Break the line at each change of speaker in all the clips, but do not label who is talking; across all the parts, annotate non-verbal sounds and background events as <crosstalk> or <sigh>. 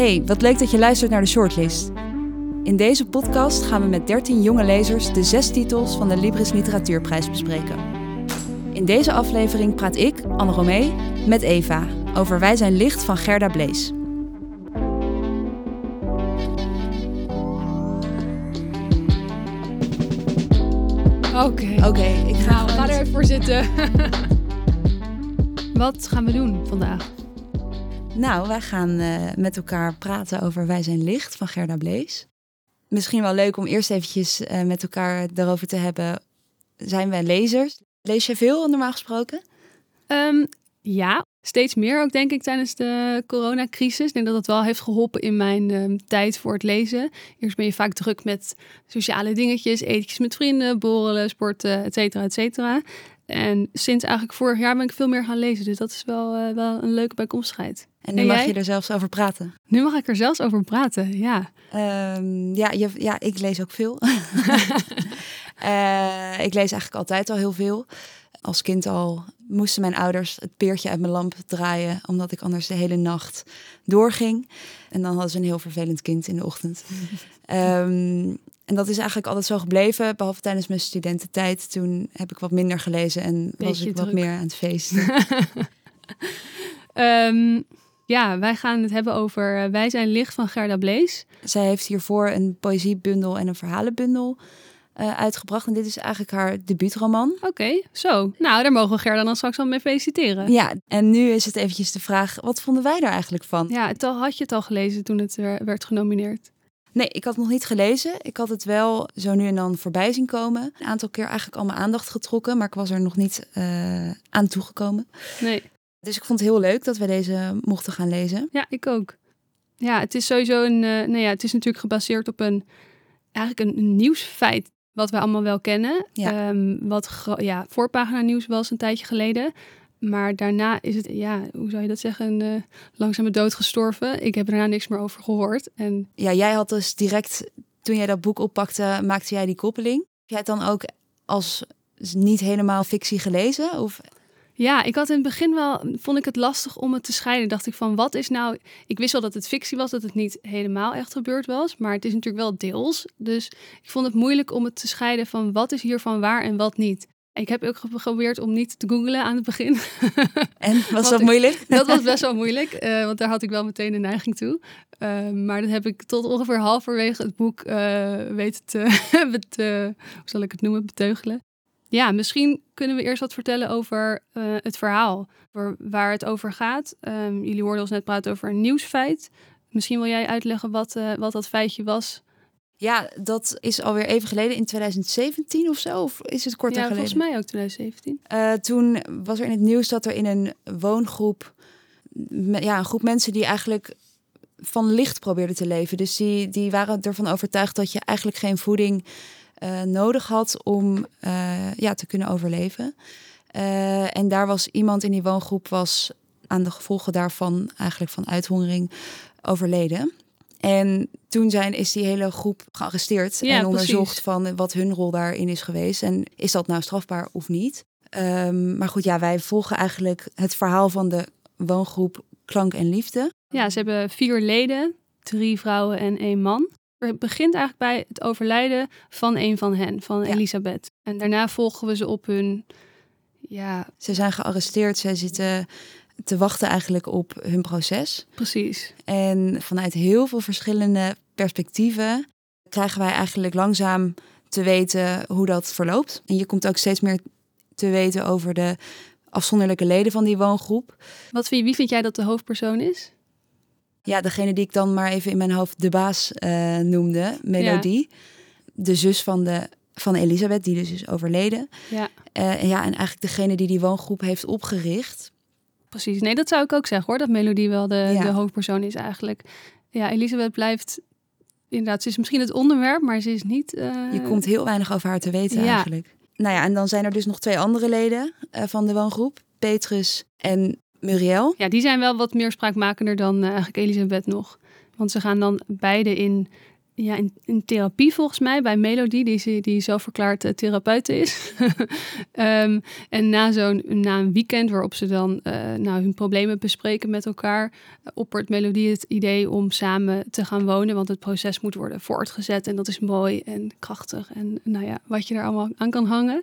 Hey, wat leuk dat je luistert naar de shortlist. In deze podcast gaan we met 13 jonge lezers de zes titels van de Libris Literatuurprijs bespreken. In deze aflevering praat ik, Anne Romee, met Eva over Wij zijn licht van Gerda Blees.
Oké.
Oké, ik ga,
Nou, ga er even voor zitten. <laughs> Wat gaan we doen vandaag?
Nou, wij gaan eh, met elkaar praten over Wij zijn licht van Gerda Blees. Misschien wel leuk om eerst eventjes eh, met elkaar daarover te hebben. Zijn wij lezers? Lees je veel normaal gesproken?
Ehm, ja, steeds meer ook denk ik tijdens de coronacrisis. Ik denk dat dat wel heeft geholpen in mijn ehm, tijd voor het lezen. Eerst ben je vaak druk met sociale dingetjes, etentjes met vrienden, borrelen, sporten, et cetera, et cetera. En sinds eigenlijk vorig jaar ben ik veel meer gaan lezen. Dus dat is wel, eh, wel een leuke bijkomstigheid.
En nu
En
mag
jij?
je er zelfs over praten.
Nu mag ik er zelfs over praten, ja.
Ehm, ja, je, ja, ik lees ook veel. <laughs> Eh, ik lees eigenlijk altijd al heel veel. Als kind al moesten mijn ouders het peertje uit mijn lamp draaien, omdat ik anders de hele nacht doorging. En dan hadden ze een heel vervelend kind in de ochtend. <laughs> Ehm, en dat is eigenlijk altijd zo gebleven, behalve tijdens mijn studententijd. Toen heb ik wat minder gelezen en was ik wat meer aan het feesten. <laughs>
Ehm, ja, wij gaan het hebben over eh, Wij zijn licht van Gerda Blees.
Zij heeft hiervoor een poëziebundel en een verhalenbundel eh, uitgebracht. En dit is eigenlijk haar debuutroman.
Oké, zo. Nou, daar mogen we Gerda dan straks al mee feliciteren.
Ja, en nu is het eventjes de vraag, wat vonden wij daar eigenlijk van?
Ja, het al, had je het al gelezen toen het er- werd genomineerd?
Nee, ik had het nog niet gelezen. Ik had het wel zo nu en dan voorbij zien komen. Een aantal keer eigenlijk al mijn aandacht getrokken, maar ik was er nog niet eh, aan toegekomen.
Nee.
Dus ik vond het heel leuk dat we deze mochten gaan lezen.
Ja, ik ook. Ja, het is sowieso een. eh nou ja, het is natuurlijk gebaseerd op een. Eigenlijk een, een nieuwsfeit. Wat we allemaal wel kennen.
Ja.
Ehm, wat ja, voorpagina nieuws was een tijdje geleden. Maar daarna is het, ja, hoe zou je dat zeggen, een eh, langzame dood gestorven. Ik heb daarna niks meer over gehoord. En
Ja, jij had dus direct, toen jij dat boek oppakte, maakte jij die koppeling. Heb jij het dan ook als niet helemaal fictie gelezen? Of
Ja, ik had in het begin wel, vond ik het lastig om het te scheiden. Dacht ik van, wat is nou... Ik wist wel dat het fictie was, dat het niet helemaal echt gebeurd was. Maar het is natuurlijk wel deels. Dus ik vond het moeilijk om het te scheiden van wat is hiervan waar en wat niet. Ik heb ook geprobeerd om niet te googlen aan het begin. <laughs>
En was dat
ik-
moeilijk? <laughs>
dat was best wel moeilijk, eh, want daar had ik wel meteen de neiging toe. Eh, maar dat heb ik tot ongeveer halverwege het boek eh, weten te, <laughs> te, hoe zal ik het noemen, beteugelen. Ja, misschien kunnen we eerst wat vertellen over eh, het verhaal, waar het over gaat. Ehm, jullie hoorden ons net praten over een nieuwsfeit. Misschien wil jij uitleggen wat, wat dat feitje was.
Ja, dat is alweer even geleden, in 2017 of zo. Of is het korter
ja,
geleden?
volgens mij ook 2017.
Eh, toen was er in het nieuws dat er in een woongroep, ja, een groep mensen die eigenlijk van licht probeerden te leven. Dus die, die waren ervan overtuigd dat je eigenlijk geen voeding eh, nodig had om eh, ja, te kunnen overleven. En daar was iemand in die woongroep was aan de gevolgen daarvan eigenlijk van uithongering overleden. En toen zijn, is die hele groep gearresteerd
Ja,
en onderzocht
precies.
van wat hun rol daarin is geweest. En is dat nou strafbaar of niet? Ehm, maar goed, ja, wij volgen eigenlijk het verhaal van de woongroep Klank en Liefde.
Ja, ze hebben vier leden, drie vrouwen en één man. Het begint eigenlijk bij het overlijden van een van hen, van
Ja.
Elisabeth. En daarna volgen we ze op hun, ja,
Ze zijn gearresteerd, zij zitten te wachten eigenlijk op hun proces.
precies.
En vanuit heel veel verschillende perspectieven krijgen wij eigenlijk langzaam te weten hoe dat verloopt. En je komt ook steeds meer te weten over de afzonderlijke leden van die woongroep.
Wat, vind- wie vind jij dat de hoofdpersoon is?
Ja, degene die ik dan maar even in mijn hoofd de baas eh, noemde, Melodie. De zus van, de, van Elisabeth, die dus is overleden.
Ja,
Eh, ja, en eigenlijk degene die die woongroep heeft opgericht.
Precies. Nee, dat zou ik ook zeggen hoor, dat Melodie wel de,
Ja.
de hoofdpersoon is eigenlijk. Ja, Elisabeth blijft, inderdaad, ze is misschien het onderwerp, maar ze is niet... eh,
Je komt heel weinig over haar te weten
Ja.
eigenlijk. Nou ja, en dan zijn er dus nog twee andere leden eh, van de woongroep. Petrus en Muriel.
Ja, die zijn wel wat meer spraakmakender dan eh, eigenlijk Elisabeth nog. Want ze gaan dan beide in ja, in, in therapie volgens mij, bij Melody, die, die zelf verklaard uh, therapeut is. <laughs> Ehm, en na, zo'n, na een weekend waarop ze dan eh, nou, hun problemen bespreken met elkaar, uh, oppert Melody het idee om samen te gaan wonen. Want het proces moet worden voortgezet en dat is mooi en krachtig. En nou ja, wat je daar allemaal aan kan hangen.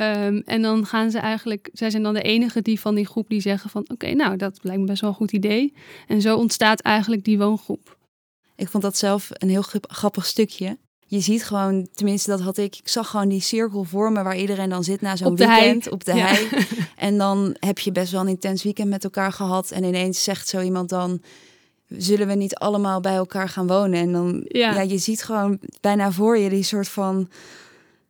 Um, en dan gaan ze eigenlijk, zij zijn dan de enige die van die groep die zeggen van oké, nou dat lijkt me best wel een goed idee. En zo ontstaat eigenlijk die woongroep.
Ik vond dat zelf een heel grappig stukje. Je ziet gewoon, tenminste dat had ik, ik zag gewoon die cirkel vormen waar iedereen dan zit na zo'n weekend
hei.
op de
ja.
hei. <laughs> En dan heb je best wel een intens weekend met elkaar gehad. En ineens zegt zo iemand dan, zullen we niet allemaal bij elkaar gaan wonen? En dan, ja, ja je ziet gewoon bijna voor je die soort van,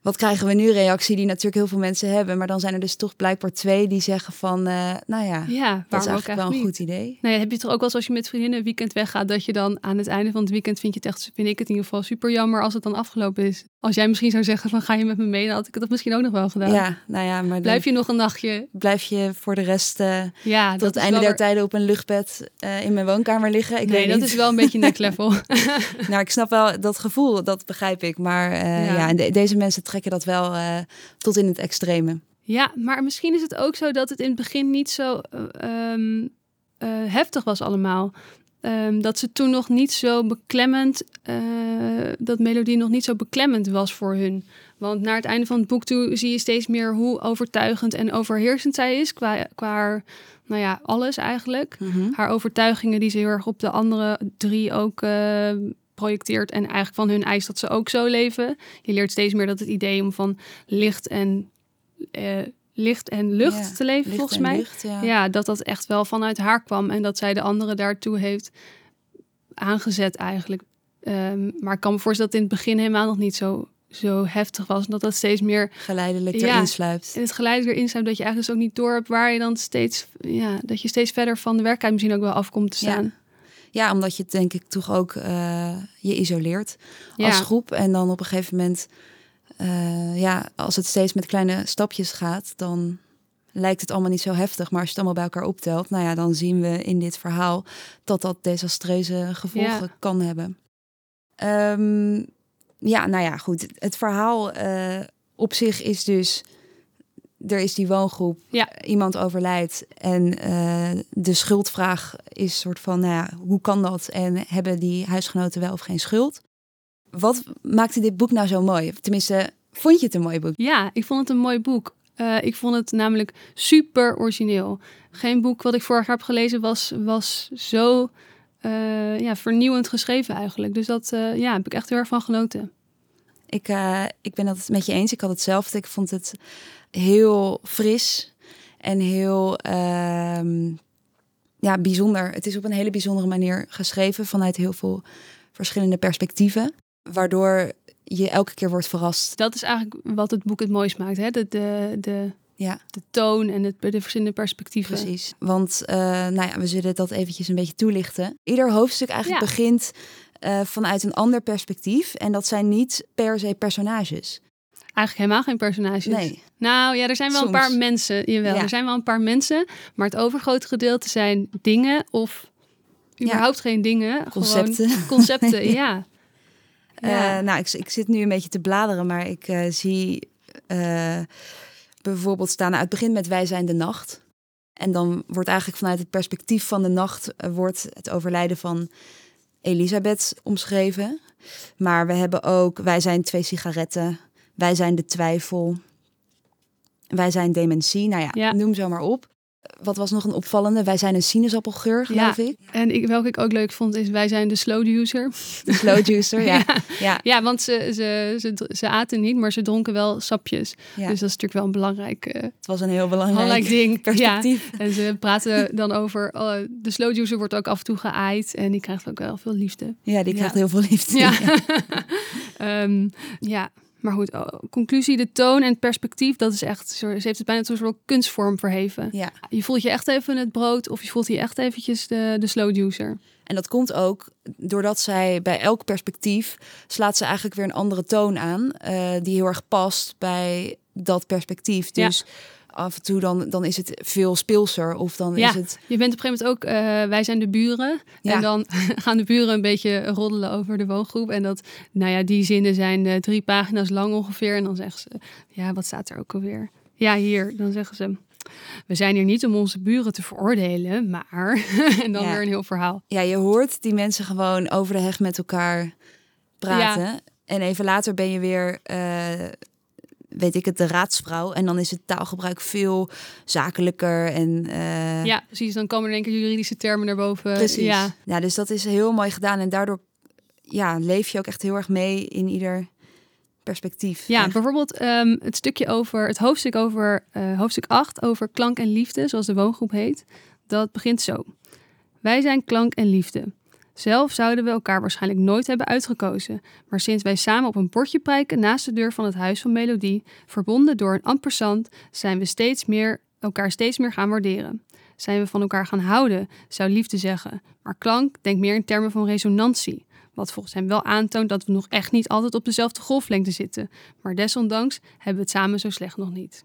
wat krijgen we nu reactie die natuurlijk heel veel mensen hebben. Maar dan zijn er dus toch blijkbaar twee die zeggen van, uh, nou ja,
ja
dat is eigenlijk wel een goed idee.
Nou ja, heb je toch ook wel eens als je met vriendinnen een weekend weggaat, dat je dan aan het einde van het weekend vind je het echt, vind ik het in ieder geval super jammer als het dan afgelopen is. Als jij misschien zou zeggen van ga je met me mee, dan had ik dat misschien ook nog wel gedaan.
Ja, nou ja, maar
blijf je nog een nachtje.
Blijf je voor de rest uh,
ja,
tot het einde der tijden op een luchtbed uh, in mijn woonkamer liggen. Ik
nee,
weet
dat
niet.
is wel een beetje next <laughs> level. <laughs>
nou, ik snap wel dat gevoel, dat begrijp ik. Maar uh, ja, ja de, deze mensen trekken dat wel tot in het extreme.
Ja, maar misschien is het ook zo dat het in het begin niet zo um, heftig was allemaal. Um, dat ze toen nog niet zo beklemmend, uh, dat melodie nog niet zo beklemmend was voor hun. Want naar het einde van het boek toe zie je steeds meer hoe overtuigend en overheersend zij is. Qua, qua nou ja, alles eigenlijk.
Mhm.
Haar overtuigingen die ze heel erg op de andere drie ook uh, projecteert. En eigenlijk van hun eis dat ze ook zo leven. Je leert steeds meer dat het idee om van licht en... Uh, licht en lucht
ja,
te leven, volgens mij.
Ja.
ja, dat dat echt wel vanuit haar kwam en dat zij de anderen daartoe heeft aangezet eigenlijk. Um, maar ik kan me voorstellen dat het in het begin helemaal nog niet zo, zo heftig was. En dat dat steeds meer...
Geleidelijk erin
ja,
sluipt.
En het geleidelijk erin sluipt dat je eigenlijk dus ook niet door hebt waar je dan steeds... Ja, dat je steeds verder van de werkelijkheid misschien ook wel afkomt te staan.
Ja. Ja, omdat je het denk ik toch ook uh, je isoleert als groep. En dan op een gegeven moment, uh, ja, als het steeds met kleine stapjes gaat, dan lijkt het allemaal niet zo heftig. Maar als je het allemaal bij elkaar optelt, nou ja, dan zien we in dit verhaal dat dat desastreuze gevolgen
Ja.
kan hebben. Ehm, ja, nou ja, goed. Het verhaal eh, op zich is dus. Er is die woongroep,
Ja.
iemand overlijdt en eh, de schuldvraag is soort van, nou ja, hoe kan dat? En hebben die huisgenoten wel of geen schuld? Wat maakte dit boek nou zo mooi? Tenminste, vond je het een mooi boek?
Ja, ik vond het een mooi boek. Uh, ik vond het namelijk super origineel. Geen boek wat ik vorig jaar heb gelezen was, was zo uh, ja, vernieuwend geschreven eigenlijk. Dus dat uh, ja, heb ik echt heel erg van genoten.
Ik, ik ben het met je eens. Ik had hetzelfde. Ik vond het heel fris en heel uh, ja, bijzonder. Het is op een hele bijzondere manier geschreven vanuit heel veel verschillende perspectieven. Waardoor je elke keer wordt verrast.
Dat is eigenlijk wat het boek het mooist maakt. Hè? De, de, de,
ja.
de toon en het, de verschillende perspectieven.
Precies. Want uh, nou ja, we zullen dat eventjes een beetje toelichten. Ieder hoofdstuk eigenlijk
Ja.
begint uh, vanuit een ander perspectief. En dat zijn niet per se personages.
Eigenlijk helemaal geen personages.
Nee.
Nou ja, er zijn wel
Soms.
een paar mensen. Jawel,
Ja.
er zijn wel een paar mensen. Maar het overgrote gedeelte zijn dingen of überhaupt geen dingen.
Concepten.
Gewoon concepten, <laughs> ja.
Ja. nou, ik, ik, zit nu een beetje te bladeren, maar ik uh, zie uh, bijvoorbeeld staan. Nou, het begint met Wij zijn de nacht. En dan wordt eigenlijk vanuit het perspectief van de nacht wordt het overlijden van Elisabeth omschreven. Maar we hebben ook Wij zijn twee sigaretten. Wij zijn de twijfel. Wij zijn dementie. Nou ja,
Ja.
noem zo maar op. Wat was nog een opvallende? Wij zijn een sinaasappelgeur, geloof ik.
En ik, welke ik ook leuk vond is Wij zijn de slow user.
De slow juicer, <laughs> ja. ja.
Ja, want ze, ze, ze, ze aten niet, maar ze dronken wel sapjes.
Ja.
Dus dat is natuurlijk wel een belangrijk, uh,
Het was een heel belangrijk,
belangrijk ding.
perspectief.
Ja. <laughs> En ze praten dan over, oh, de slow user wordt ook af en toe geaaid. En die krijgt ook wel veel liefde.
Ja, die krijgt
Ja.
heel veel liefde.
Ja. <laughs> Ehm, ja, maar goed, oh, conclusie, de toon en het perspectief, dat is echt, ze heeft het bijna tot een soort kunstvorm verheven.
ja.
Je voelt je echt even het brood of je voelt je echt eventjes de, de slow juicer.
En dat komt ook doordat zij bij elk perspectief slaat ze eigenlijk weer een andere toon aan, eh, die heel erg past bij dat perspectief.
Ja.
Af en toe dan, dan is het veel speelser. Of dan
Ja.
is het.
Je bent op een gegeven moment ook, eh, wij zijn de buren.
Ja.
En dan <laughs> gaan de buren een beetje roddelen over de woongroep. En dat, nou ja, die zinnen zijn eh, drie pagina's lang ongeveer. En dan zeggen ze, ja, wat staat er ook alweer? Ja, hier. Dan zeggen ze, we zijn hier niet om onze buren te veroordelen, maar... <laughs> en dan
Ja.
weer een heel verhaal.
Ja, je hoort die mensen gewoon over de heg met elkaar praten. En even later ben je weer, eh, weet ik het, de raadsvrouw. En dan is het taalgebruik veel zakelijker. En, eh,
Ja, precies. Dan komen er denk ik juridische termen naar boven.
precies.
Ja,
Ja. dus dat is heel mooi gedaan. En daardoor ja, leef je ook echt heel erg mee in ieder perspectief.
Ja,
Echt.
bijvoorbeeld ehm, het stukje over het hoofdstuk over eh, hoofdstuk 8 over klank en liefde, zoals de woongroep heet. Dat begint zo. Wij zijn klank en liefde. Zelf zouden we elkaar waarschijnlijk nooit hebben uitgekozen, maar sinds wij samen op een bordje prijken naast de deur van het huis van Melodie, verbonden door een ampersand, zijn we steeds meer elkaar steeds meer gaan waarderen. Zijn we van elkaar gaan houden, zou liefde zeggen, maar klank denkt meer in termen van resonantie. Wat volgens hem wel aantoont dat we nog echt niet altijd op dezelfde golflengte zitten. Maar desondanks hebben we het samen zo slecht nog niet.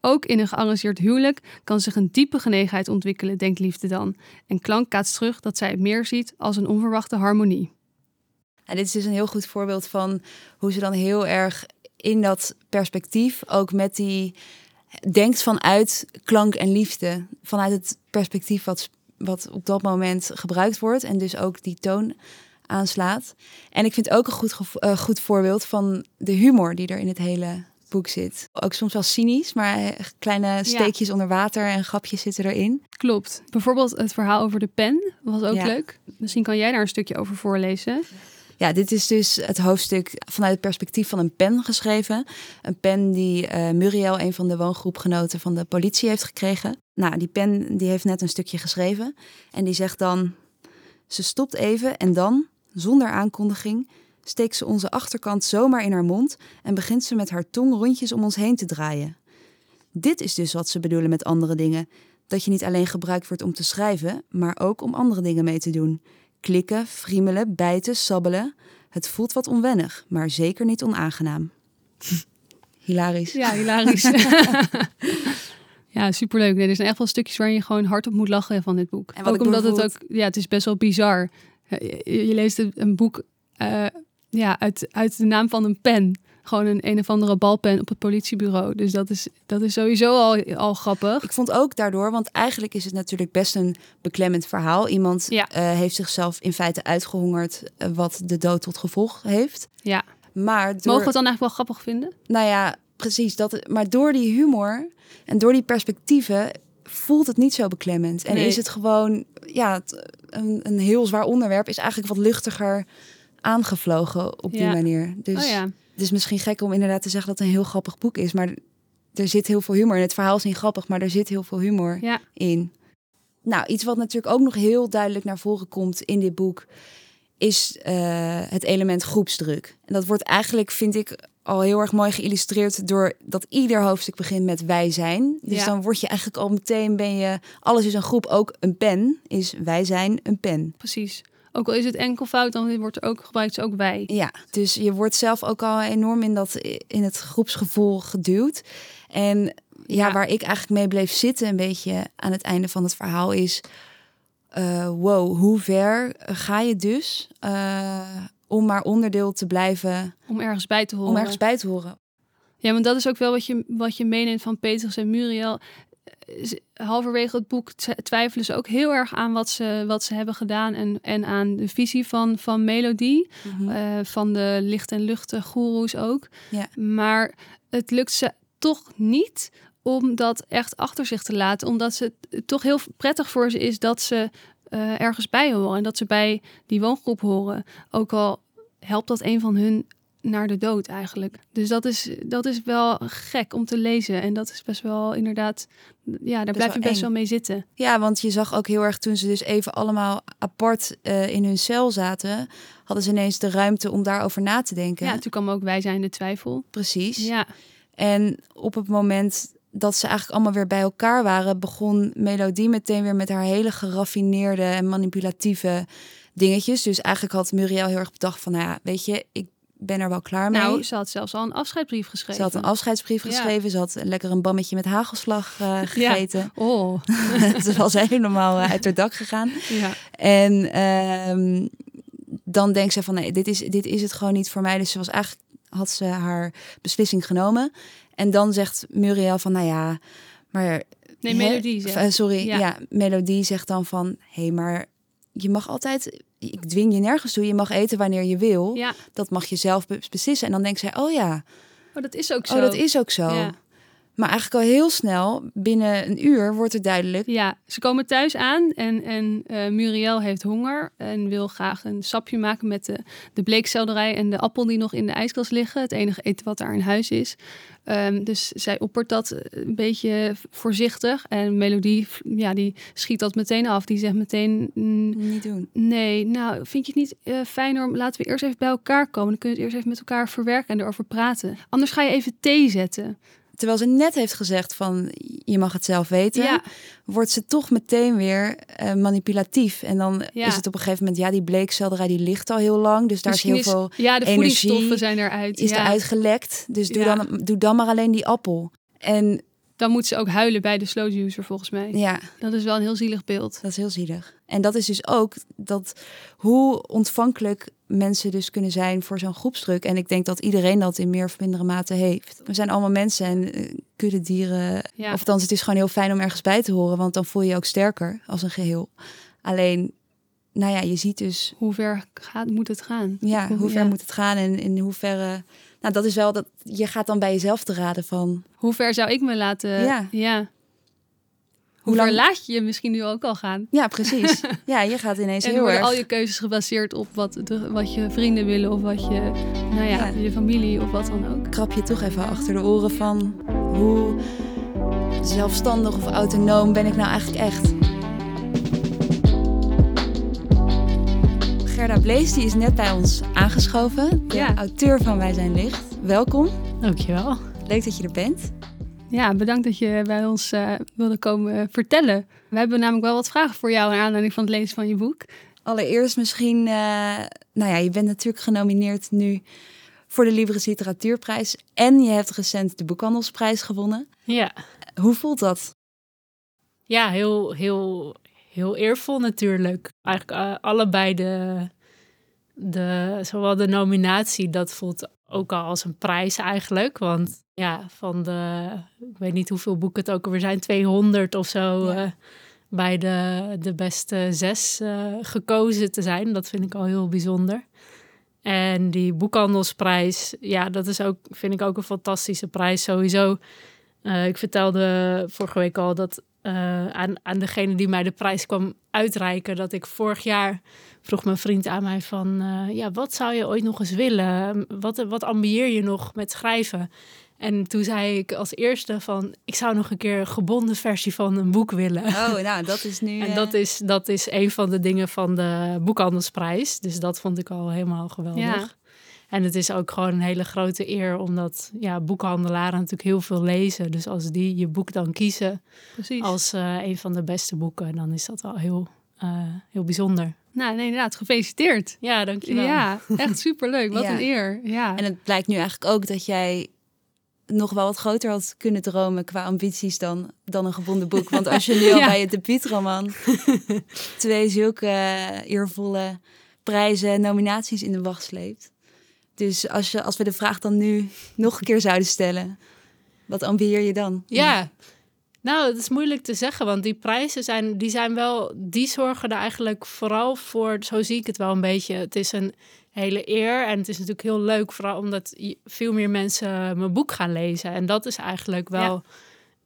Ook in een gearrangeerd huwelijk kan zich een diepe genegenheid ontwikkelen, denkt liefde dan. En klank kaatst terug dat zij het meer ziet als een onverwachte harmonie.
En dit is dus een heel goed voorbeeld van hoe ze dan heel erg in dat perspectief ook met die denkt vanuit klank en liefde, vanuit het perspectief wat, wat op dat moment gebruikt wordt en dus ook die toon aanslaat. En ik vind ook een goed, eh, goed voorbeeld van de humor die er in het hele boek zit. Ook soms wel cynisch, maar eh, kleine steekjes onder water en grapjes zitten erin.
Klopt. Bijvoorbeeld het verhaal over de pen was ook
Ja.
leuk. Misschien kan jij daar een stukje over voorlezen.
Ja, dit is dus het hoofdstuk vanuit het perspectief van een pen geschreven. Een pen die eh, Muriel, een van de woongroepgenoten van de politie, heeft gekregen. Nou, die pen die heeft net een stukje geschreven. En die zegt dan... Ze stopt even en dan, zonder aankondiging... steekt ze onze achterkant zomaar in haar mond... en begint ze met haar tong rondjes om ons heen te draaien. Dit is dus wat ze bedoelen met andere dingen. Dat je niet alleen gebruikt wordt om te schrijven... maar ook om andere dingen mee te doen... Klikken, friemelen, bijten, sabbelen. Het voelt wat onwennig, maar zeker niet onaangenaam. <laughs> Hilarisch.
Ja, hilarisch. <laughs> ja, superleuk. Nee, er zijn echt wel stukjes waarin je gewoon hard op moet lachen van dit boek.
En wat
ook
ik
omdat het ook, ja, het is best wel bizar. Je, je leest een- een boek eh, ja, uit, uit de naam van een pen. Gewoon een een of andere balpen op het politiebureau. Dus dat is, dat is sowieso al, al grappig.
Ik vond ook daardoor, want eigenlijk is het natuurlijk best een beklemmend verhaal. Iemand
Ja.
eh, heeft zichzelf in feite uitgehongerd, eh, wat de dood tot gevolg heeft.
Ja.
Maar door,
Mogen we het dan eigenlijk wel grappig vinden?
nou ja, precies. Dat, maar door die humor en door die perspectieven voelt het niet zo beklemmend. En
Nee.
is het gewoon, ja, een, een heel zwaar onderwerp is eigenlijk wat luchtiger aangevlogen op die
Ja.
manier. Dus
oh ja.
het is misschien gek om inderdaad te zeggen dat het een heel grappig boek is, maar er zit heel veel humor in. Het verhaal is niet grappig, maar er zit heel veel humor
Ja.
in. Nou, iets wat natuurlijk ook nog heel duidelijk naar voren komt in dit boek, is eh, het element groepsdruk. En dat wordt eigenlijk, vind ik, al heel erg mooi geïllustreerd door dat ieder hoofdstuk begint met wij zijn. Dus
Ja.
dan word je eigenlijk al meteen ben je alles is een groep, ook een pen is wij zijn een pen.
Precies. Ook al is het enkelvoud, dan wordt er ook gebruikt ze ook wij.
Ja, dus je wordt zelf ook al enorm in dat in het groepsgevoel geduwd. En ja,
Ja.
waar ik eigenlijk mee bleef zitten, een beetje aan het einde van het verhaal, is: eh, wow, hoe ver ga je dus eh, om maar onderdeel te blijven,
Om ergens bij te horen.
om ergens bij te horen?
Ja, want dat is ook wel wat je, wat je meeneemt van Petrus en Muriel. Ze- Halverwege het boek tw- twijfelen ze ook heel erg aan wat ze, wat ze hebben gedaan. En, en aan de visie van, van Melodie. eh, van de licht- en luchten goeroes ook.
Ja.
Maar het lukt ze toch niet om dat echt achter zich te laten. Omdat ze het toch heel prettig voor ze is dat ze eh, ergens bij horen. En dat ze bij die woongroep horen. Ook al helpt dat een van hun naar de dood eigenlijk. Dus dat is, dat is wel gek om te lezen. En dat is best wel inderdaad... Ja, daar blijf je best
eng.
wel mee zitten.
Ja, want je zag ook heel erg toen ze dus even allemaal apart eh, in hun cel zaten, hadden ze ineens de ruimte om daarover na te denken.
Ja, toen kwam ook wij zijn de twijfel.
Precies.
Ja,
En op het moment dat ze eigenlijk allemaal weer bij elkaar waren, begon Melodie meteen weer met haar hele geraffineerde en manipulatieve dingetjes. Dus eigenlijk had Muriel heel erg bedacht van, nou ja, weet je, ik ben er wel klaar mee.
Nou, ze had zelfs al een afscheidsbrief geschreven.
Ze had een afscheidsbrief
Ja.
geschreven. Ze had lekker een bammetje met hagelslag eh, gegeten. <laughs>
Oh, <laughs>
Ze was helemaal eh, uit haar dak gegaan.
ja.
En ehm, dan denkt ze van nee, dit is, dit is het gewoon niet voor mij. Dus ze was eigenlijk, had ze haar beslissing genomen. En dan zegt Muriel van nou ja, maar...
Nee, Melodie zegt.
eh, sorry,
Ja.
ja. Melodie zegt dan van hé, hey, maar je mag altijd... Ik dwing je nergens toe. Je mag eten wanneer je wil.
Ja,
Dat mag je zelf be- beslissen. En dan denkt zij, oh ja,
oh, dat is ook zo.
oh, dat is ook zo.
Ja.
Maar eigenlijk al heel snel, binnen een uur, wordt het duidelijk.
Ja, ze komen thuis aan en, en eh, Muriel heeft honger en wil graag een sapje maken met de, de bleekselderij en de appel die nog in de ijskast liggen. Het enige eten wat daar in huis is. Ehm, dus zij oppert dat een beetje voorzichtig. En Melodie, ja, die schiet dat meteen af. Die zegt meteen, mm,
Niet doen.
nee, nou, vind je het niet eh, fijner om, laten we eerst even bij elkaar komen. Dan kun je het eerst even met elkaar verwerken en erover praten. Anders ga je even thee zetten.
Terwijl ze net heeft gezegd van, je mag het zelf weten.
Ja,
wordt ze toch meteen weer eh, manipulatief. En dan
Ja.
is het op een gegeven moment, ja, die bleekselderij die ligt al heel lang. Dus daar is heel
is,
veel,
ja, de
energie
voedingsstoffen zijn eruit.
is
ja.
eruit gelekt. Dus doe, dan, doe dan maar alleen die appel. En
Dan moet ze ook huilen bij de slow juicer volgens mij.
ja,
Dat is wel een heel zielig beeld.
dat is heel zielig. En dat is dus ook dat hoe ontvankelijk mensen dus kunnen zijn voor zo'n groepsdruk. En ik denk dat iedereen dat in meer of mindere mate heeft. We zijn allemaal mensen en eh, kuddedieren.
Ja.
Of dan het is gewoon heel fijn om ergens bij te horen, want dan voel je je ook sterker als een geheel. Alleen, nou ja, je ziet dus
Hoe ver gaat, moet het gaan?
Ja, hoe ver
ja.
moet het gaan en in hoeverre... Nou, dat is wel dat je gaat dan bij jezelf te raden van...
Hoe ver zou ik me laten...
Ja.
ja.
Hoe
Hoe ver
lang-
laat je je misschien nu ook al gaan?
Ja, precies. <laughs> ja, je gaat ineens
En
heel erg...
al je keuzes gebaseerd op wat, de, wat je vrienden willen of wat je, nou ja,
Ja.
je familie of wat dan ook.
Krap je toch even achter de oren van... Hoe zelfstandig of autonoom ben ik nou eigenlijk echt? Gerda Blees die is net bij ons aangeschoven. De
Ja.
auteur van Wij zijn licht. Welkom.
Dankjewel.
Leuk dat je er bent.
Ja, bedankt dat je bij ons eh, wilde komen vertellen. We hebben namelijk wel wat vragen voor jou in aanleiding van het lezen van je boek.
Allereerst misschien, eh, nou ja, je bent natuurlijk genomineerd nu voor de Libris Literatuurprijs. En je hebt recent de Boekhandelsprijs gewonnen.
Ja,
Hoe voelt dat?
ja heel, heel, heel eervol natuurlijk. Eigenlijk eh, allebei de, de, zowel de nominatie, dat voelt ook al als een prijs eigenlijk. Want ja, van de, ik weet niet hoeveel boeken het ook alweer zijn, 200 of zo,
Ja.
eh, bij de, de beste zes eh, gekozen te zijn. Dat vind ik al heel bijzonder. En die boekhandelsprijs, ja, dat is ook, vind ik ook een fantastische prijs sowieso. Ik vertelde vorige week al dat eh, aan, aan degene die mij de prijs kwam uitreiken, dat ik vorig jaar vroeg mijn vriend aan mij van, eh, ja, wat zou je ooit nog eens willen? Wat, wat ambieer je nog met schrijven? En toen zei ik als eerste van, ik zou nog een keer een gebonden versie van een boek willen.
Oh, nou, dat is nu... <laughs>
En
eh,
dat is, dat is een van de dingen van de boekhandelsprijs. Dus dat vond ik al helemaal geweldig.
Ja.
En het is ook gewoon een hele grote eer, omdat ja, boekhandelaren natuurlijk heel veel lezen. Dus als die je boek dan kiezen
Precies.
als eh, een van de beste boeken, dan is dat al heel, eh, heel bijzonder.
Nou, nee, inderdaad, gefeliciteerd.
Ja, dankjewel.
Ja, echt superleuk. Wat
Ja.
een eer. Ja.
En het blijkt nu eigenlijk ook dat jij nog wel wat groter had kunnen dromen qua ambities dan, dan een gebonden boek. Want als je nu <laughs> al
Ja.
bij je debuutroman <laughs> twee zulke eervolle prijzen en nominaties in de wacht sleept. Dus als, je, als we de vraag dan nu nog een keer zouden stellen, wat ambieer je dan?
Ja, nou, het is moeilijk te zeggen, want die prijzen zijn, die zijn wel, die zorgen er eigenlijk vooral voor, zo zie ik het wel een beetje. Het is een hele eer en het is natuurlijk heel leuk, vooral omdat veel meer mensen mijn boek gaan lezen. En dat is eigenlijk wel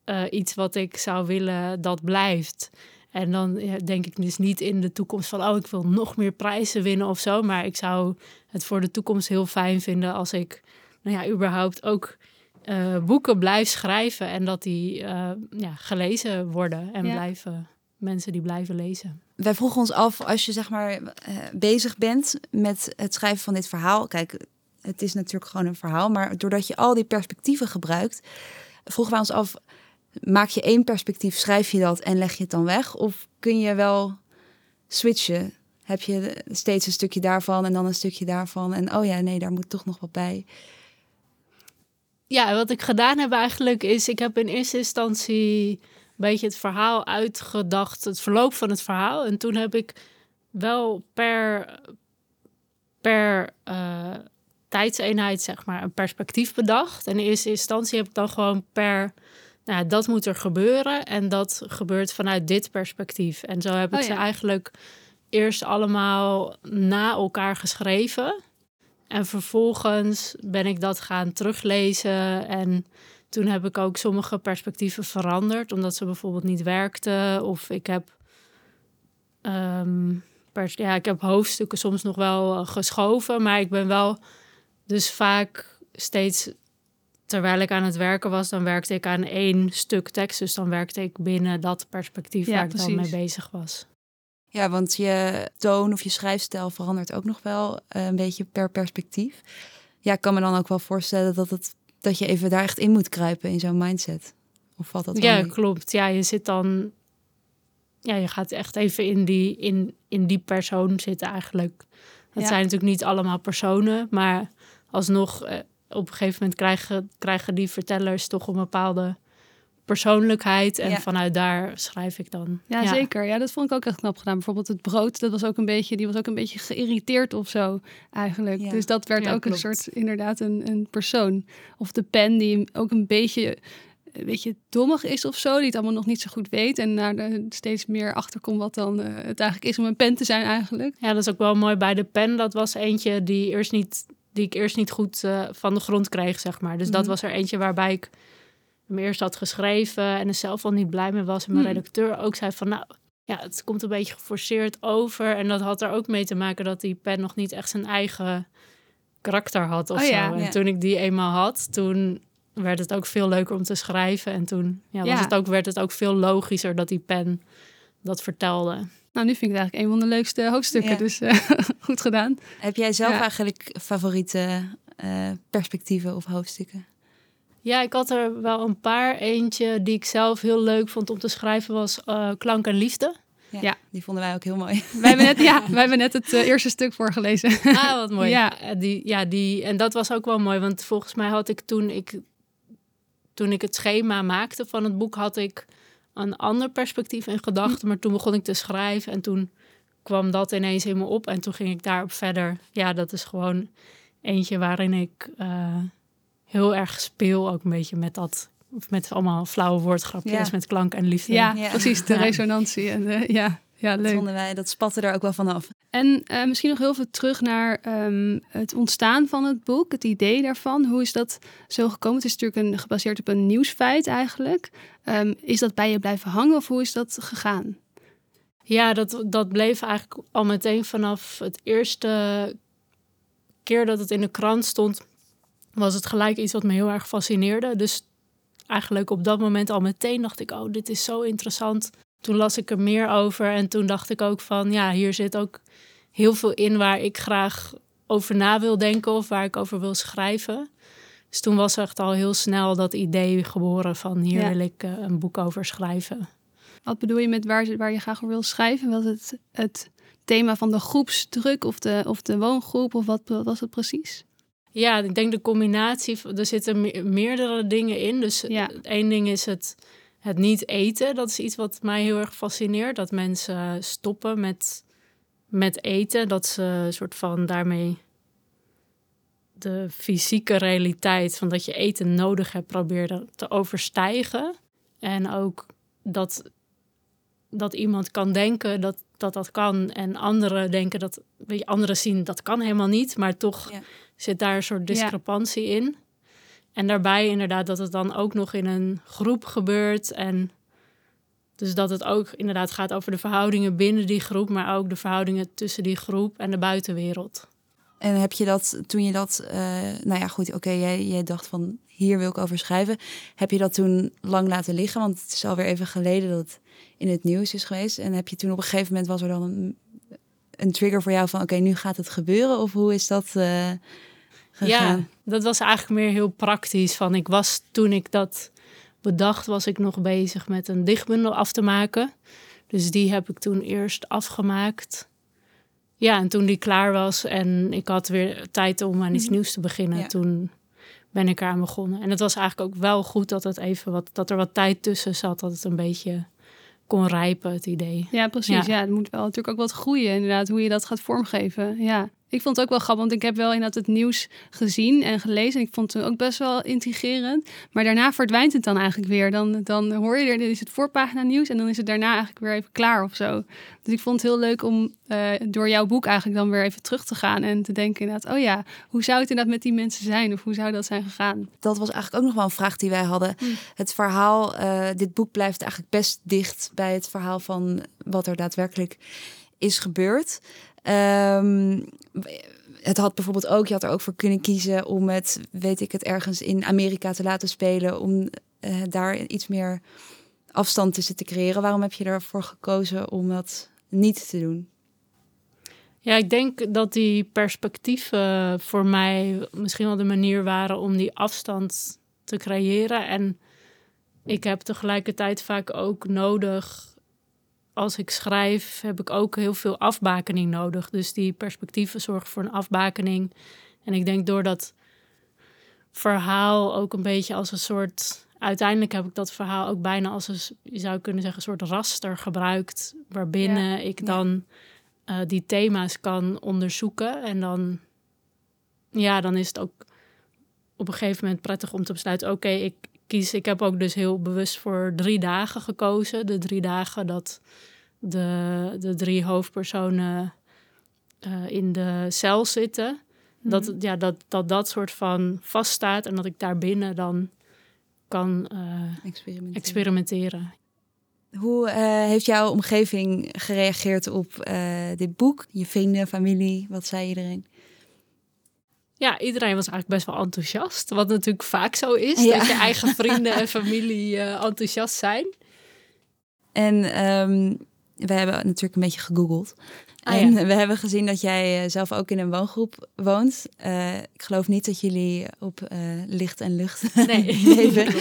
eh, iets wat ik zou willen dat blijft. En dan ja, denk ik dus niet in de toekomst van, oh, ik wil nog meer prijzen winnen of zo. Maar ik zou het voor de toekomst heel fijn vinden als ik, nou ja, überhaupt ook eh, boeken blijf schrijven en dat die eh, ja, gelezen worden en
Ja.
blijven mensen die blijven lezen.
Wij vroegen ons af, als je zeg maar eh, bezig bent met het schrijven van dit verhaal. Kijk, het is natuurlijk gewoon een verhaal, maar doordat je al die perspectieven gebruikt, vroegen wij ons af: maak je één perspectief, schrijf je dat en leg je het dan weg? Of kun je wel switchen? heb je steeds een stukje daarvan en dan een stukje daarvan. En oh ja, nee, daar moet toch nog wat bij.
Ja, wat ik gedaan heb eigenlijk is, ik heb in eerste instantie een beetje het verhaal uitgedacht, het verloop van het verhaal. En toen heb ik wel per, per uh, tijdseenheid, zeg maar, een perspectief bedacht. En in eerste instantie heb ik dan gewoon per, nou, dat moet er gebeuren en dat gebeurt vanuit dit perspectief. En zo heb ik oh, ze eigenlijk eerst allemaal na elkaar geschreven. En vervolgens ben ik dat gaan teruglezen. En toen heb ik ook sommige perspectieven veranderd, omdat ze bijvoorbeeld niet werkten. Of ik heb, um, ja, ik heb hoofdstukken soms nog wel eh, geschoven. Maar ik ben wel dus vaak steeds, terwijl ik aan het werken was, dan werkte ik aan één stuk tekst. Dus dan werkte ik binnen dat perspectief waar ik dan mee bezig was.
Ja, want je toon of je schrijfstijl verandert ook nog wel eh, een beetje per perspectief. Ja, ik kan me dan ook wel voorstellen dat, het, dat je even daar echt in moet kruipen in zo'n mindset. Of valt dat
Ja, klopt. Ja, je zit dan... Ja, je gaat echt even in die, in, in die persoon zitten eigenlijk. Het zijn natuurlijk niet allemaal personen, maar alsnog... Eh, op een gegeven moment krijgen, krijgen die vertellers toch een bepaalde persoonlijkheid. En vanuit daar schrijf ik dan.
Ja, zeker. Ja, dat vond ik ook echt knap gedaan. Bijvoorbeeld het brood, dat was ook een beetje, die was ook een beetje geïrriteerd of zo eigenlijk. Dus dat werd ook een soort, inderdaad, een, een persoon. Of de pen die ook een beetje een beetje dommig is of zo, die het allemaal nog niet zo goed weet en naar de steeds meer achterkomt wat dan uh, het eigenlijk is om een pen te zijn eigenlijk.
Ja, dat is ook wel mooi bij de pen. Dat was eentje die eerst niet, die ik eerst niet goed uh, van de grond kreeg, zeg maar. Dus dat mhm. was er eentje waarbij ik hem eerst had geschreven en er zelf al niet blij mee was. En mijn hmm. redacteur ook zei van nou, ja, het komt een beetje geforceerd over. En dat had er ook mee te maken dat die pen nog niet echt zijn eigen karakter had of oh, zo. Ja, en toen ik die eenmaal had, toen werd het ook veel leuker om te schrijven. En toen ja, was Het ook, werd het ook veel logischer dat die pen dat vertelde.
Nou, nu vind ik het eigenlijk een van de leukste hoofdstukken, dus uh, <laughs> goed gedaan.
Heb jij zelf eigenlijk favoriete uh, perspectieven of hoofdstukken?
Ja, ik had er wel een paar. Eentje die ik zelf heel leuk vond om te schrijven was uh, Klank en Liefde.
Ja, die vonden wij ook heel mooi.
Wij hebben net, ja, <laughs> wij hebben net het uh, eerste stuk voorgelezen.
Ah, wat mooi. Ja. Eh, die, ja, die, en dat was ook wel mooi, want volgens mij had ik toen ik, toen ik het schema maakte van het boek, had ik een ander perspectief in gedachten. Maar toen begon ik te schrijven en toen kwam dat ineens in me op en toen ging ik daarop verder. Ja, dat is gewoon eentje waarin ik heel erg speel ook een beetje met dat met allemaal flauwe woordgrapjes met klank en liefde.
Ja, precies, de resonantie. En de, ja, ja, leuk. Dat
vonden wij, dat spatte er ook wel vanaf.
En uh, misschien nog heel veel terug naar ehm, het ontstaan van het boek, het idee daarvan. Hoe is dat zo gekomen? Het is natuurlijk gebaseerd op een nieuwsfeit eigenlijk. Um, is dat bij je blijven hangen of hoe is dat gegaan?
Ja, dat, dat bleef eigenlijk al meteen vanaf het eerste keer dat het in de krant stond was het gelijk iets wat me heel erg fascineerde. Dus eigenlijk op dat moment al meteen dacht ik, oh, dit is zo interessant. Toen las ik er meer over en toen dacht ik ook van, ja, hier zit ook heel veel in waar ik graag over na wil denken of waar ik over wil schrijven. Dus toen was echt al heel snel dat idee geboren van hier wil ik uh, een boek over schrijven.
Wat bedoel je met waar, waar je graag over wil schrijven? Was het het thema van de groepsdruk of de, of de woongroep of wat, wat was het precies?
Ja, ik denk de combinatie, er zitten meerdere dingen in. Dus ja. één ding is het, het niet eten. Dat is iets wat mij heel erg fascineert. Dat mensen stoppen met, met eten. Dat ze een soort van daarmee de fysieke realiteit van dat je eten nodig hebt proberen te overstijgen. En ook dat, dat iemand kan denken dat dat, dat kan en anderen denken dat, anderen zien dat kan helemaal niet, maar toch ja zit daar een soort discrepantie in. En daarbij inderdaad dat het dan ook nog in een groep gebeurt. En dus dat het ook inderdaad gaat over de verhoudingen binnen die groep, maar ook de verhoudingen tussen die groep en de buitenwereld.
En heb je dat toen je dat, uh, nou ja, goed, oké, jij, jij dacht van hier wil ik over schrijven. Heb je dat toen lang laten liggen? Want het is alweer even geleden dat het in het nieuws is geweest. En heb je toen op een gegeven moment was er dan een, trigger voor jou van oké, nu gaat het gebeuren? Of hoe is dat? Uh,
ja, dat was eigenlijk meer heel praktisch. Van ik was toen ik dat bedacht, was ik nog bezig met een dichtbundel af te maken. Dus die heb ik toen eerst afgemaakt. ja, en toen die klaar was en ik had weer tijd om aan iets
Mhm.
nieuws te beginnen,
Ja.
toen ben ik eraan begonnen. En het was eigenlijk ook wel goed dat het even wat, dat er wat tijd tussen zat, dat het een beetje kon rijpen, het idee.
Ja, precies.
Ja.
Ja. het moet wel natuurlijk ook wat groeien, inderdaad, hoe je dat gaat vormgeven. Ja. Ik vond het ook wel grappig, want ik heb wel inderdaad het nieuws gezien en gelezen. En ik vond het ook best wel intrigerend. Maar daarna verdwijnt het dan eigenlijk weer. Dan, dan hoor je er, dit is het voorpagina nieuws en dan is het daarna eigenlijk weer even klaar of zo. Dus ik vond het heel leuk om eh, door jouw boek eigenlijk dan weer even terug te gaan en te denken inderdaad, oh ja, hoe zou het inderdaad met die mensen zijn? Of hoe zou dat zijn gegaan?
Dat was eigenlijk ook nog wel een vraag die wij hadden.
Hmm.
Het verhaal, eh, dit boek blijft eigenlijk best dicht bij het verhaal van wat er daadwerkelijk is gebeurd. Ehm, het had bijvoorbeeld ook, je had er ook voor kunnen kiezen om het, weet ik het, ergens in Amerika te laten spelen, om eh, daar iets meer afstand tussen te creëren. Waarom heb je ervoor gekozen om dat niet te doen?
Ja, ik denk dat die perspectieven voor mij misschien wel de manier waren om die afstand te creëren. En ik heb tegelijkertijd vaak ook nodig, als ik schrijf, heb ik ook heel veel afbakening nodig. Dus die perspectieven zorgen voor een afbakening. En ik denk door dat verhaal ook een beetje als een soort. Uiteindelijk heb ik dat verhaal ook bijna als een, je zou kunnen zeggen, een soort raster gebruikt. Waarbinnen ik
Ja.
dan eh, die thema's kan onderzoeken. En dan, ja, dan is het ook op een gegeven moment prettig om te besluiten: oké, ik kies. Ik heb ook dus heel bewust voor drie dagen gekozen. De drie dagen dat de, de drie hoofdpersonen eh, in de cel zitten. Dat,
Mhm.
ja, dat, dat dat soort van vaststaat en dat ik daarbinnen dan kan eh,
Experimenteren.
experimenteren.
Hoe eh, heeft jouw omgeving gereageerd op dit boek? Je vrienden, familie, wat zei iedereen?
Ja, iedereen was eigenlijk best wel enthousiast. Wat natuurlijk vaak zo is.
Ja.
Dat je eigen <laughs> vrienden en familie eh, enthousiast zijn.
En ehm, we hebben natuurlijk een beetje gegoogeld.
Ah,
en
ja. <laughs>
we hebben gezien dat jij eh, zelf ook in een woongroep woont. Eh, ik geloof niet dat jullie op licht en lucht <laughs>
Nee,
leven.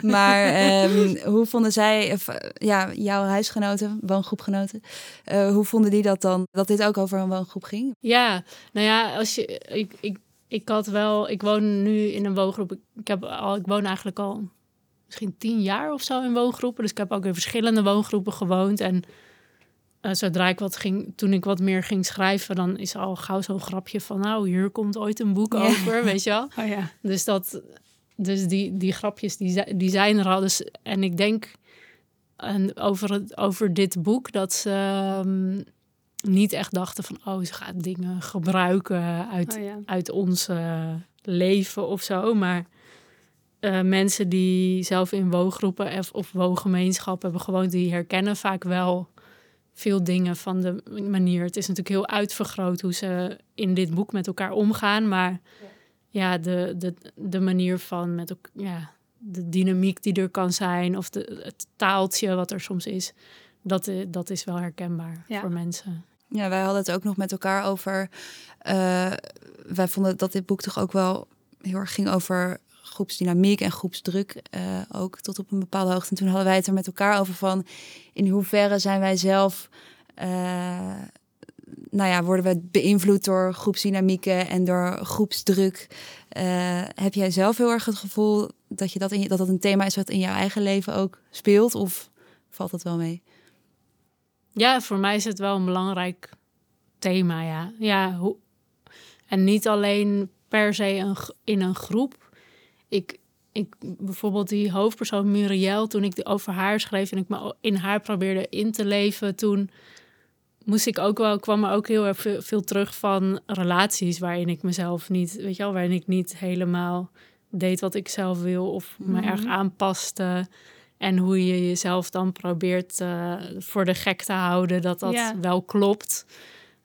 Maar ehm, hoe vonden zij, of, ja, jouw huisgenoten, woongroepgenoten, hoe vonden die dat dan? Dat dit ook over een woongroep ging?
Ja, nou ja, als je, ik, ik, ik had wel, ik woon nu in een woongroep. Ik, heb al, ik woon eigenlijk al misschien tien jaar of zo in woongroepen. Dus ik heb ook in verschillende woongroepen gewoond. En eh, zodra ik wat ging, toen ik wat meer ging schrijven, dan is al gauw zo'n grapje van, nou, hier komt ooit een boek over, weet je wel.
Oh ja.
Dus, dat, dus die, die grapjes, die, die zijn er al. Dus, en ik denk en over, het, over dit boek dat ze ehm, niet echt dachten van... oh, ze gaat dingen gebruiken uit,
Oh ja.
uit ons eh, leven of zo. Maar eh, mensen die zelf in woongroepen of, of woongemeenschappen hebben gewoond... die herkennen vaak wel veel dingen van de manier. Het is natuurlijk heel uitvergroot hoe ze in dit boek met elkaar omgaan. Maar ja, de, de, de manier van met ja, de dynamiek die er kan zijn... of de, het taaltje wat er soms is... Dat, eh, dat is wel herkenbaar
Ja.
voor mensen.
Ja, wij hadden het ook nog met elkaar over. eh, wij vonden dat dit boek toch ook wel heel erg ging over groepsdynamiek en groepsdruk. eh, ook tot op een bepaalde hoogte. En toen hadden wij het er met elkaar over van in hoeverre zijn wij zelf. eh, nou ja, worden we beïnvloed door groepsdynamieken en door groepsdruk? Heb jij zelf heel erg het gevoel dat, je dat, in, dat dat een thema is wat in jouw eigen leven ook speelt? Of valt dat wel mee?
Ja, voor mij is het wel een belangrijk thema, ja. ja hoe... En niet alleen per se een, in een groep. Ik, ik, bijvoorbeeld die hoofdpersoon Muriel, toen ik over haar schreef en ik me in haar probeerde in te leven, toen moest ik ook wel, kwam er ook heel erg veel, veel terug van relaties waarin ik mezelf niet, weet je wel, waarin ik niet helemaal deed wat ik zelf wil of me
Mhm.
erg aanpaste. En hoe je jezelf dan probeert eh, voor de gek te houden dat dat
Ja.
wel klopt.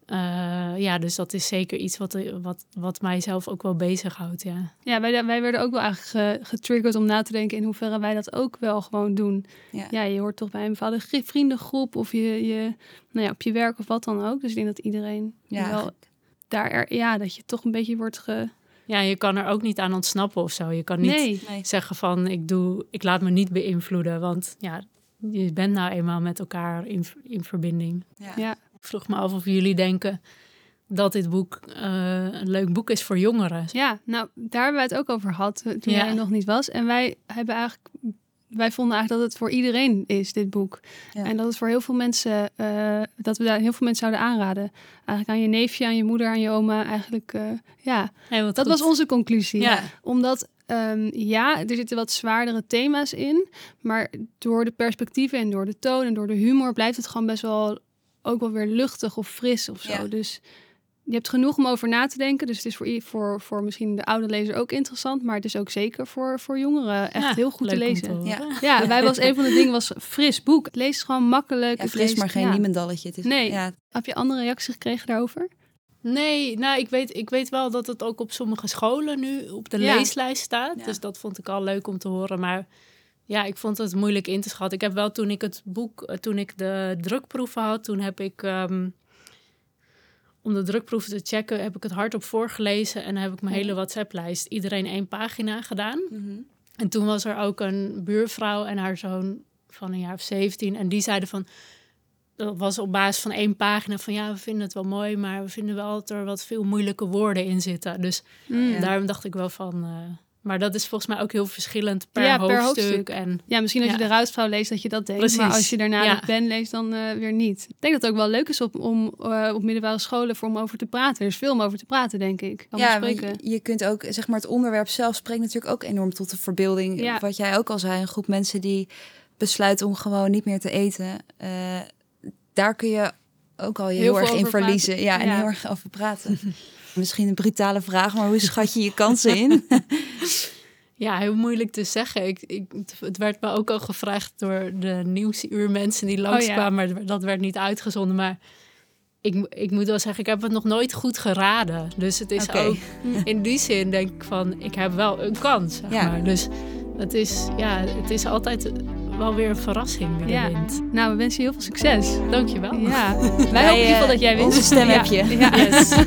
Eh, ja, dus dat is zeker iets wat, wat, wat mijzelf ook wel bezighoudt, ja.
Ja, wij, wij werden ook wel eigenlijk ge- getriggerd om na te denken in hoeverre wij dat ook wel gewoon doen.
Ja.
Ja, je hoort toch bij een bepaalde vriendengroep of je, je, nou ja, op je werk of wat dan ook. Dus ik denk dat iedereen
Ja,
wel daar, er, ja, dat je toch een beetje wordt ge...
Ja, je kan er ook niet aan ontsnappen of zo. Je kan niet
Nee,
Nee.
zeggen van ik doe, ik laat me niet beïnvloeden, want ja, je bent nou eenmaal met elkaar in, in verbinding.
Ja.
ja.
Ik vroeg me af of jullie denken dat dit boek eh, een leuk boek is voor jongeren.
Ja, nou, daar hebben wij het ook over gehad eh, toen
Ja.
jij er nog niet was. En wij hebben eigenlijk, wij vonden eigenlijk dat het voor iedereen is, dit boek.
Ja.
En dat het voor heel veel mensen, eh, dat we daar heel veel mensen zouden aanraden. Eigenlijk aan je neefje, aan je moeder, aan je oma. Eigenlijk, eh, ja,
Hey,
dat
goed.
was onze conclusie.
Ja.
Omdat, ehm, ja, er zitten wat zwaardere thema's in. Maar door de perspectieven en door de toon en door de humor blijft het gewoon best wel ook wel weer luchtig of fris of zo.
Ja.
Dus je hebt genoeg om over na te denken. Dus het is voor, voor, voor misschien de oude lezer ook interessant. Maar het is ook zeker voor, voor jongeren echt
Ja,
heel goed te lezen.
Ja.
Ja, wij was een van de dingen was fris boek. Het leest gewoon makkelijk.
Ja,
het
fris,
leest-
maar geen
ja.
niemendalletje. Het is,
Nee.
Ja,
Heb je andere reacties gekregen daarover?
Nee, nou, ik weet, ik weet wel dat het ook op sommige scholen nu op de
Ja.
leeslijst staat.
Ja.
Dus dat vond ik al leuk om te horen. Maar ja, ik vond het moeilijk in te schatten. Ik heb wel toen ik het boek, eh, toen ik de drukproeven had, toen heb ik, ehm, om de drukproeven te checken, heb ik het hardop voorgelezen. En dan heb ik mijn
Ja.
hele WhatsApp-lijst iedereen één pagina gedaan.
Mhm.
En toen was er ook een buurvrouw en haar zoon van een jaar of 17. En die zeiden van. Dat was op basis van één pagina van ja, we vinden het wel mooi, maar we vinden wel dat er wat veel moeilijke woorden in zitten. Dus
Mm.
Ja.
daarom dacht ik wel van. eh, maar dat is volgens mij ook heel verschillend per,
Ja, per
hoofdstuk. En
Ja, misschien als je de Ruisvrouw leest dat je dat denkt.
Precies.
Maar als je daarna
Ja.
de pen leest, dan eh, weer niet. Ik denk dat het ook wel leuk is op, om eh, op middelbare scholen voor om over te praten. Er is veel om over te praten, denk ik.
Ja, je, je kunt ook, zeg maar, het onderwerp zelf spreekt natuurlijk ook enorm tot de verbeelding.
Ja.
Wat jij ook al zei, een groep mensen die besluit om gewoon niet meer te eten. eh, daar kun je ook al je
Heel
erg in verliezen.
praten.
Ja, en heel erg over praten. <laughs> Misschien een brutale vraag, maar hoe schat je je kansen in? <laughs>
ja, heel moeilijk te zeggen. Ik, ik, het werd me ook al gevraagd door de nieuwsuur mensen die langskwamen, maar dat werd niet uitgezonden. Maar ik, ik moet wel zeggen, ik heb het nog nooit goed geraden. Dus het is ook in die zin denk ik van, ik heb wel een kans. Zeg
Ja.
maar. Dus het is, ja, het is altijd wel weer een verrassing wie
Ja.
wint.
Nou, we wensen je heel veel succes.
Dankjewel.
Ja, wij
Wij,
hopen in ieder geval
eh,
dat jij wint.
onze stem
Ja.
heb je.
Ja.
Yes. <laughs>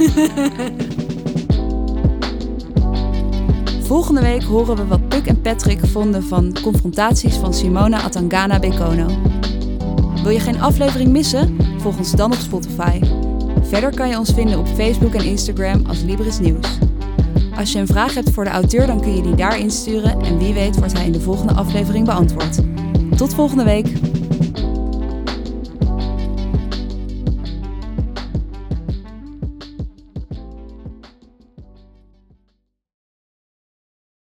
Volgende week horen we wat Puk en Patrick vonden van confrontaties van Simona Atangana Bekono. Wil je geen aflevering missen? Volg ons dan op Spotify. Verder kan je ons vinden op Facebook en Instagram als Libris Nieuws. Als je een vraag hebt voor de auteur, dan kun je die daar insturen en wie weet wordt hij in de volgende aflevering beantwoord. Tot volgende week.